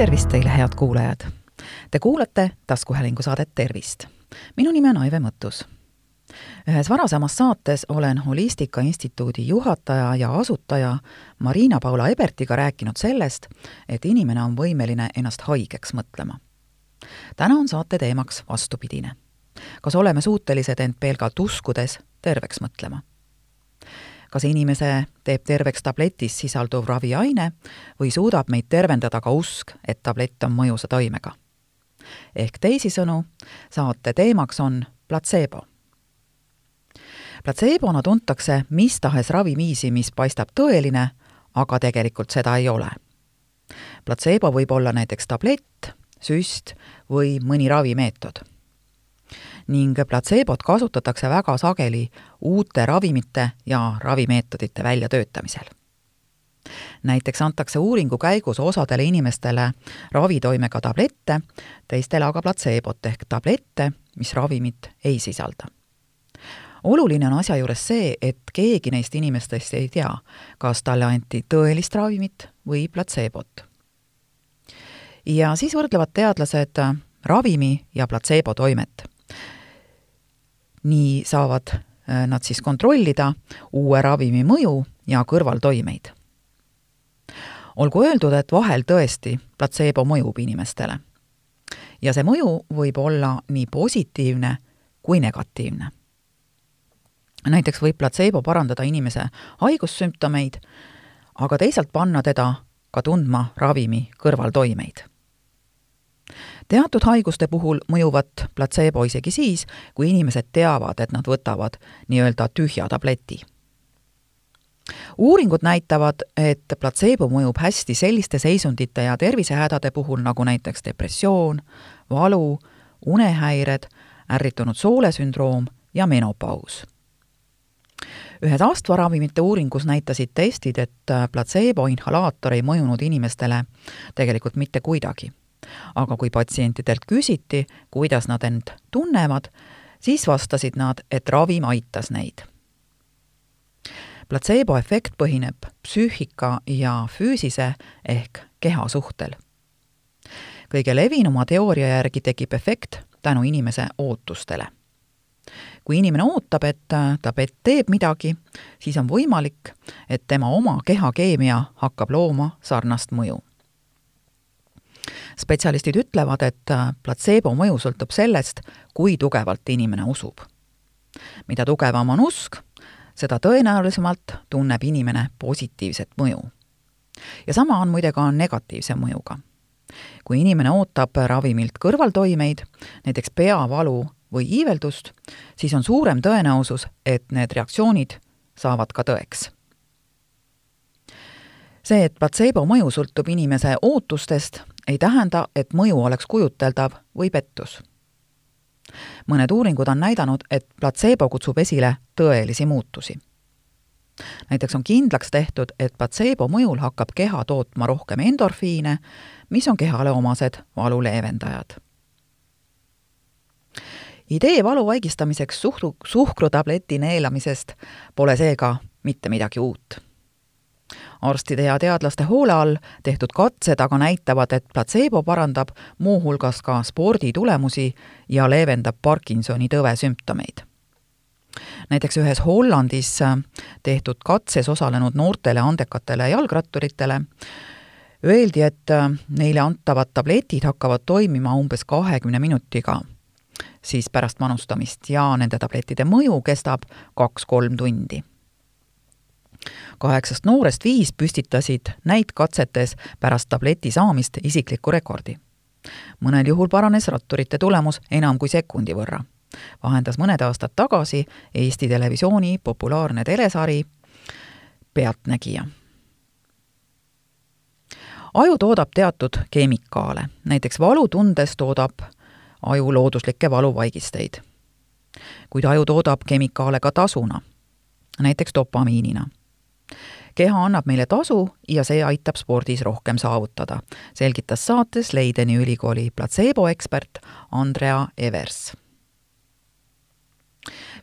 tervist teile, head kuulajad! Te kuulate taskuhäälingu saadet Tervist. minu nimi on Aive Mõttus. ühes varasemas saates olen Holistika Instituudi juhataja ja asutaja Marina-Paula Ebertiga rääkinud sellest, et inimene on võimeline ennast haigeks mõtlema. täna on saate teemaks vastupidine. kas oleme suutelised end pelgalt uskudes terveks mõtlema? Kas inimese teeb terveks tabletis sisalduv raviaine või suudab meid tervendada ka usk, et tablett on mõjusa toimega. ehk teisisõnu, saate teemaks on platseebo. platseebona tuntakse mis tahes ravimiisi, mis paistab tõeline, aga tegelikult seda ei ole. platseebo võib olla näiteks tablett, süst või mõni ravimeetod ning platseebot kasutatakse väga sageli uute ravimite ja ravimeetodite väljatöötamisel. näiteks antakse uuringu käigus osadele inimestele ravitoimega tablette, teistele aga platseebot ehk tablette, mis ravimit ei sisalda oluline on asja juures see, et keegi neist inimestest ei tea, kas talle anti tõelist ravimit või platseebot. ja siis võrdlevad teadlased ravimi ja platseebo toimet nii saavad äh, nad siis kontrollida uue ravimi mõju ja kõrvaltoimeid. olgu öeldud, et vahel tõesti platseebo mõjub inimestele. ja see mõju võib olla nii positiivne kui negatiivne. näiteks võib platseebo parandada inimese haigussümptomeid, aga teisalt panna teda ka tundma ravimi kõrvaltoimeid teatud haiguste puhul mõjuvad platseebo isegi siis, kui inimesed teavad, et nad võtavad nii-öelda tühja tableti. uuringud näitavad, et platseebo mõjub hästi selliste seisundite ja tervisehädade puhul, nagu näiteks depressioon, valu, unehäired, ärritunud soolesündroom ja menopaus ühes astmaravimite uuringus näitasid testid, et platseebo inhalaator ei mõjunud inimestele tegelikult mitte kuidagi aga kui patsientidelt küsiti, kuidas nad end tunnevad, siis vastasid nad, et ravim aitas neid. platseeboefekt põhineb psüühika ja füüsise ehk keha suhtel. kõige levinuma teooria järgi tekib efekt tänu inimese ootustele. kui inimene ootab, et tabett teeb midagi, siis on võimalik, et tema oma kehakeemia hakkab looma sarnast mõju spetsialistid ütlevad, et äh, platseebo mõju sõltub sellest, kui tugevalt inimene usub. mida tugevam on usk, seda tõenäolisemalt tunneb inimene positiivset mõju. ja sama on muide ka negatiivse mõjuga. kui inimene ootab ravimilt kõrvaltoimeid, näiteks peavalu või iiveldust, siis on suurem tõenäosus, et need reaktsioonid saavad ka tõeks see, et platseebo mõju sõltub inimese ootustest, ei tähenda, et mõju oleks kujuteldav või pettus. mõned uuringud on näidanud, et platseebo kutsub esile tõelisi muutusi. näiteks on kindlaks tehtud, et platseebo mõjul hakkab keha tootma rohkem endorfiine, mis on kehale omased valu leevendajad idee valu vaigistamiseks suhkru, suhkrutableti neelamisest pole seega mitte midagi uut arstide ja teadlaste hoole all tehtud katsed aga näitavad, et platseebo parandab muuhulgas ka sporditulemusi ja leevendab Parkinsoni tõve sümptomeid. näiteks ühes Hollandis tehtud katses osalenud noortele andekatele jalgratturitele öeldi, et neile antavad tabletid hakkavad toimima umbes kahekümne minutiga siis pärast manustamist ja nende tablettide mõju kestab kaks-kolm tundi kaheksast noorest viis püstitasid näitkatsetes pärast tableti saamist isikliku rekordi. mõnel juhul paranes ratturite tulemus enam kui sekundi võrra. vahendas mõned aastad tagasi Eesti Televisiooni populaarne telesari Pealtnägija. aju toodab teatud keemikaale, näiteks valutundes toodab aju looduslikke valuvaigisteid. kuid aju toodab kemikaale ka tasuna, näiteks dopamiinina keha annab meile tasu ja see aitab spordis rohkem saavutada, selgitas saates Leideni ülikooli platseeboekspert Andrea Evers.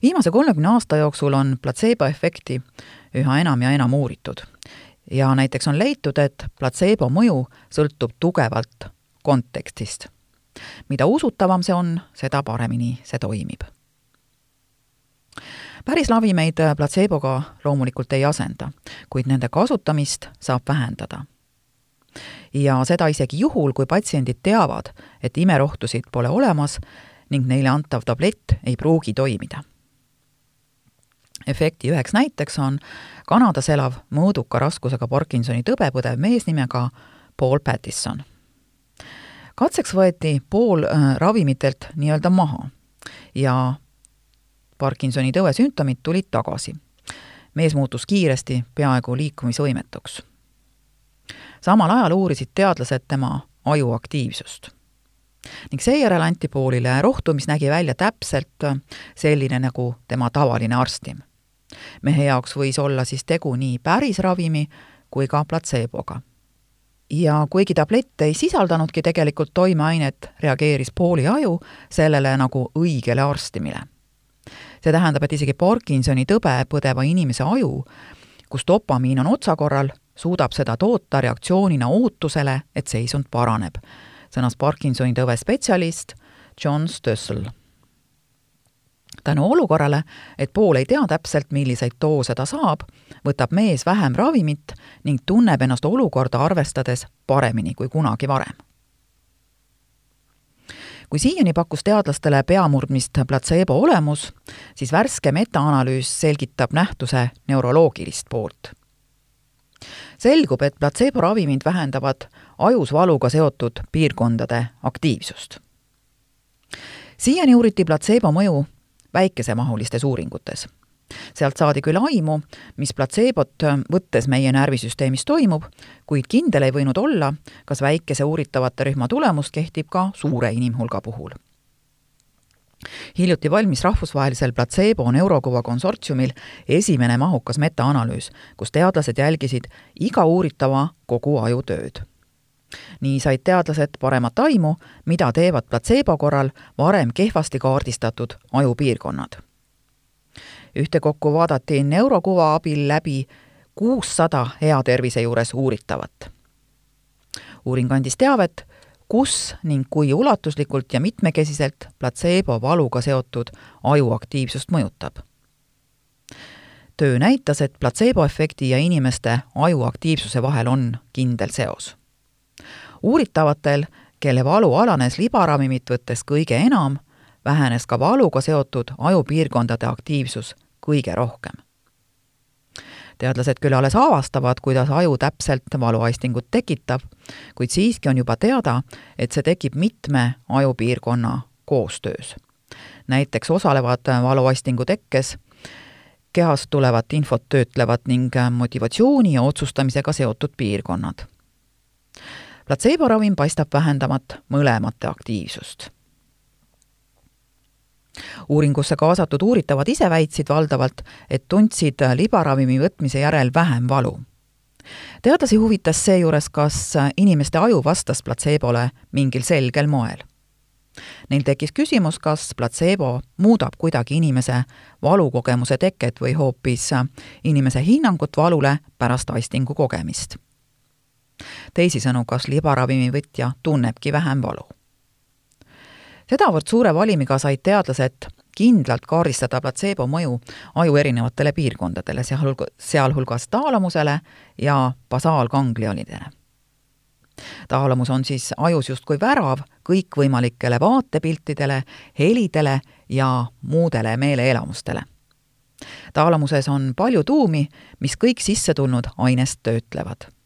viimase kolmekümne aasta jooksul on platseeboefekti üha enam ja enam uuritud ja näiteks on leitud, et platseebo mõju sõltub tugevalt kontekstist. mida usutavam see on, seda paremini see toimib. Päris ravimeid platseeboga loomulikult ei asenda, kuid nende kasutamist saab vähendada. ja seda isegi juhul, kui patsiendid teavad, et imerohtusid pole olemas ning neile antav tablett ei pruugi toimida efekti üheks näiteks on Kanadas elav mõõduka raskusega Parkinsoni tõbe põdev mees nimega Paul Pattison. katseks võeti pool äh, ravimitelt nii-öelda maha ja Parkinsoni tõve sümptomid tulid tagasi. mees muutus kiiresti peaaegu liikumisvõimetuks. samal ajal uurisid teadlased tema aju aktiivsust ning seejärel anti poolile rohtu, mis nägi välja täpselt selline nagu tema tavaline arstim mehe jaoks võis olla siis tegu nii päris ravimi kui ka platseeboga. ja kuigi tablett ei sisaldanudki tegelikult toimeainet, reageeris Pauli aju sellele nagu õigele arstimile. See tähendab, et isegi Parkinsoni tõbe põdeva inimese aju, kus dopamiin on otsakorral, suudab seda toota reaktsioonina ootusele, et seisund paraneb, sõnas Parkinsoni tõve spetsialist John Stössel tänu olukorrale, et pool ei tea täpselt, milliseid doose ta saab, võtab mees vähem ravimit ning tunneb ennast olukorda arvestades paremini kui kunagi varem. Kui siiani pakkus teadlastele peamurdmist platseebo olemus, siis värske metaanalüüs selgitab nähtuse neuroloogilist poolt. selgub, et platseebo ravimid vähendavad ajus valuga seotud piirkondade aktiivsust siiani uuriti platseebo mõju väikesemahulistes uuringutes. Sealt saadi küll aimu, mis platseebot võttes meie närvisüsteemis toimub, kuid kindel ei võinud olla, kas väikese uuritavate rühma tulemus kehtib ka suure inimhulga puhul hiljuti valmis rahvusvahelisel platseebo neurokuva konsortsiumil esimene mahukas metaanalüüs, kus teadlased jälgisid iga uuritava kogu aju tööd nii said teadlased paremat aimu, mida teevad platseebo korral varem kehvasti kaardistatud ajupiirkonnad. Ühtekokku vaadati neurokuva abil läbi kuussada hea tervise juures uuritavat. uuring andis teavet, kus ning kui ulatuslikult ja mitmekesiselt platseebo valuga seotud aju aktiivsust mõjutab. töö näitas, et platseeboefekti ja inimeste aju aktiivsuse vahel on kindel seos uuritavatel, kelle valu alanes libaravimit võttes kõige enam, vähenes ka valuga seotud ajupiirkondade aktiivsus kõige rohkem. teadlased küll alles avastavad, kuidas aju täpselt valuaistingut tekitab, kuid siiski on juba teada, et see tekib mitme ajupiirkonna koostöös. näiteks osalevad valuaistingu tekkes kehast tulevat infot töötlevad ning motivatsiooni ja otsustamisega seotud piirkonnad platseeboravim paistab vähendamat mõlemate aktiivsust. Uuringusse kaasatud uuritavad ise väitsid valdavalt, et tundsid libaravimi võtmise järel vähem valu. teadlasi huvitas seejuures, kas inimeste aju vastas platseebole mingil selgel moel. Neil tekkis küsimus, kas platseebo muudab kuidagi inimese valukogemuse teket või hoopis inimese hinnangut valule pärast aistingu kogemist teisisõnu, kas libaravimi võtja tunnebki vähem valu. Sedavõrd suure valimiga said teadlased kindlalt kaardistada platseebo mõju aju erinevatele piirkondadele, sealhulga, sealhulgas taalamusele ja basaalganglionidele. taalamus on siis ajus justkui värav kõikvõimalikele vaatepiltidele, helidele ja muudele meeleelamustele. taalamuses on palju tuumi, mis kõik sisse tulnud ainest töötlevad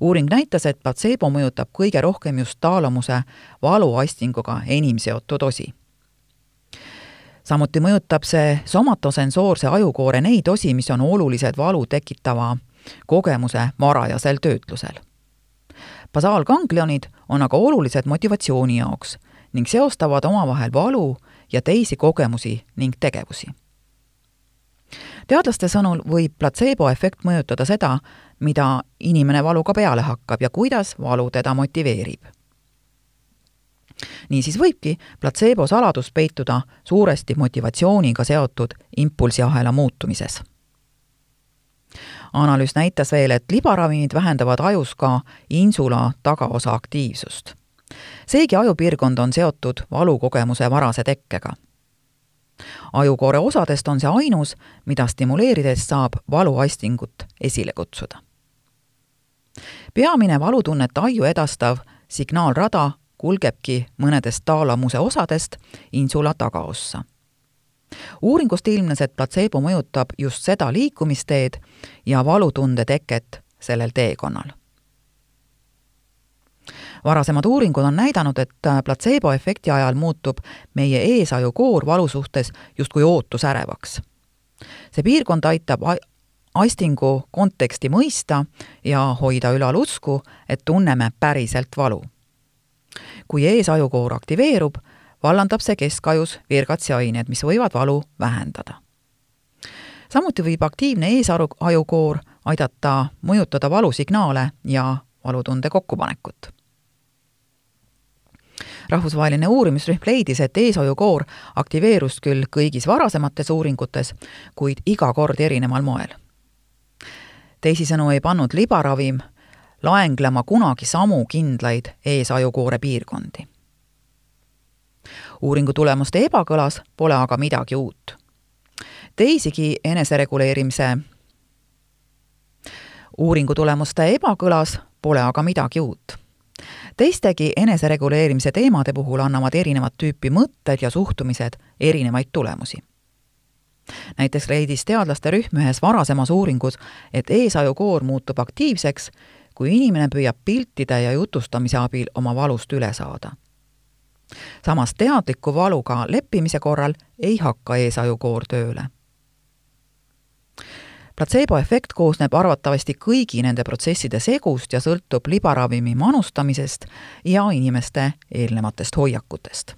uuring näitas, et platseebo mõjutab kõige rohkem just taalamuse valuaistinguga enim seotud osi. samuti mõjutab see somatosensoorse ajukoore neid osi, mis on olulised valu tekitava kogemuse varajasel töötlusel. basaalganglionid on aga olulised motivatsiooni jaoks ning seostavad omavahel valu ja teisi kogemusi ning tegevusi teadlaste sõnul võib platseeboefekt mõjutada seda, mida inimene valuga peale hakkab ja kuidas valu teda motiveerib. niisiis võibki platseebo saladus peituda suuresti motivatsiooniga seotud impulsiahela muutumises. analüüs näitas veel, et libaravimid vähendavad ajus ka insula tagaosa aktiivsust. seegi ajupiirkond on seotud valukogemuse varase tekkega. ajukoore osadest on see ainus, mida stimuleerides saab valuaistingut esile kutsuda. Peamine valutunnet aiu edastav signaalrada kulgebki mõnedest taalamuse osadest insula tagaossa uuringust ilmnes, et platseebo mõjutab just seda liikumisteed ja valutunde teket sellel teekonnal. varasemad uuringud on näidanud, et platseebo efekti ajal muutub meie eesajukoor valu suhtes justkui ootusärevaks. see piirkond aitab aistingu konteksti mõista ja hoida ülal usku, et tunneme päriselt valu. kui eesajukoor aktiveerub, vallandab see keskajus virgatsiained, mis võivad valu vähendada. samuti võib aktiivne eesajukoor aidata mõjutada valusignaale ja valutunde kokkupanekut. rahvusvaheline uurimisrühm leidis, et eesajukoor aktiveerus küll kõigis varasemates uuringutes, kuid iga kord erineval moel. Teisisõnu ei pannud libaravim laenglema kunagi samu kindlaid eesajukoore piirkondi uuringu tulemuste ebakõlas pole aga midagi uut. teisigi enesereguleerimise uuringu tulemuste ebakõlas pole aga midagi uut. teistegi enesereguleerimise teemade puhul annavad erinevat tüüpi mõtted ja suhtumised erinevaid tulemusi näiteks leidis teadlaste rühm ühes varasemas uuringus, et eesajukoor muutub aktiivseks, kui inimene püüab piltide ja jutustamise abil oma valust üle saada samas teadliku valuga leppimise korral ei hakka eesajukoor tööle. platseeboefekt koosneb arvatavasti kõigi nende protsesside segust ja sõltub libaravimi manustamisest ja inimeste eelnevatest hoiakutest.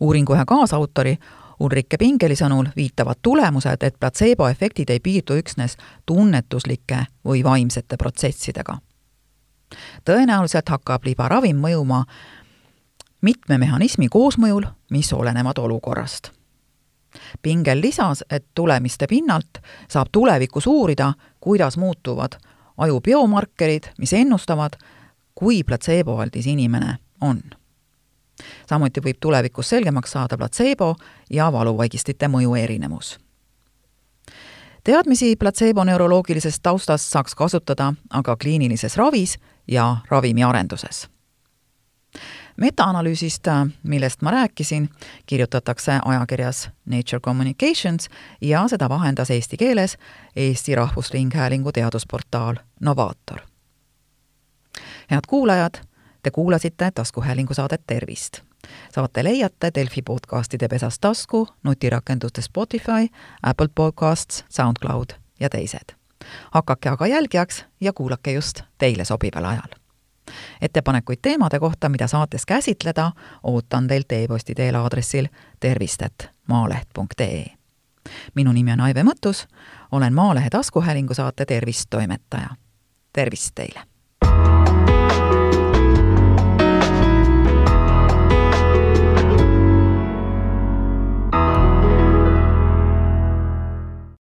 uuringu ühe kaasautori Ulrike Pingeli sõnul viitavad tulemused, et platseeboefektid ei piirdu üksnes tunnetuslike või vaimsete protsessidega tõenäoliselt hakkab libaravim mõjuma mitme mehhanismi koosmõjul, mis olenevad olukorrast. Pingel lisas, et tulemiste pinnalt saab tulevikus uurida, kuidas muutuvad aju biomarkerid, mis ennustavad, kui platseeboaldis inimene on. Samuti võib tulevikus selgemaks saada platseebo ja valuvaigistite mõju erinevus teadmisi platseebo neuroloogilisest taustast saaks kasutada aga kliinilises ravis ja ravimiarenduses. metaanalüüsist, millest ma rääkisin, kirjutatakse ajakirjas Nature Communications ja seda vahendas eesti keeles Eesti Rahvusringhäälingu teadusportaal Novaator. head kuulajad, te kuulasite taskuhäälingu saadet Tervist saate leiate Delfi podcastide pesas tasku, nutirakenduste Spotify, Apple Podcasts, SoundCloud ja teised. hakake aga jälgijaks ja kuulake just teile sobival ajal. ettepanekuid teemade kohta, mida saates käsitleda, ootan teilt e-posti teel aadressil tervist.maaleht.ee. minu nimi on Aive Mõttus, olen Maalehe taskuhäälingu saate Tervist toimetaja. tervist teile!